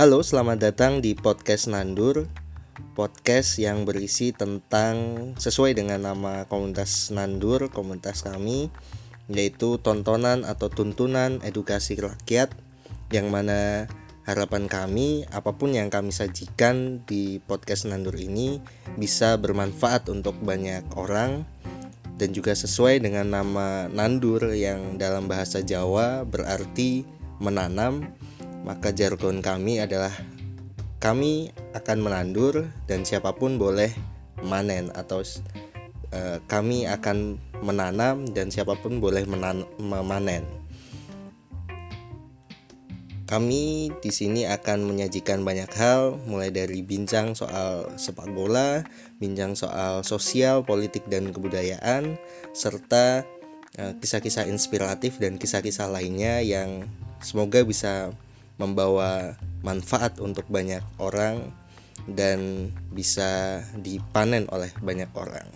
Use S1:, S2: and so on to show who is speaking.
S1: Halo, selamat datang di podcast Nandur. Podcast yang berisi tentang sesuai dengan nama komunitas Nandur, komunitas kami, yaitu tontonan atau tuntunan edukasi rakyat yang mana harapan kami apa pun yang kami sajikan di podcast Nandur ini bisa bermanfaat untuk banyak orang dan juga sesuai dengan nama Nandur yang dalam bahasa Jawa berarti menanam maka jargon kami adalah kami akan menandur dan siapa pun boleh manen atau uh, kami akan menanam dan siapa pun boleh memanen. Kami di sini akan menyajikan banyak hal, mulai dari bincang soal sepak bola, bincang soal sosial, politik, dan kebudayaan, serta eh, kisah-kisah inspiratif dan kisah-kisah lainnya yang semoga bisa membawa manfaat untuk banyak orang dan bisa dipanen oleh banyak orang.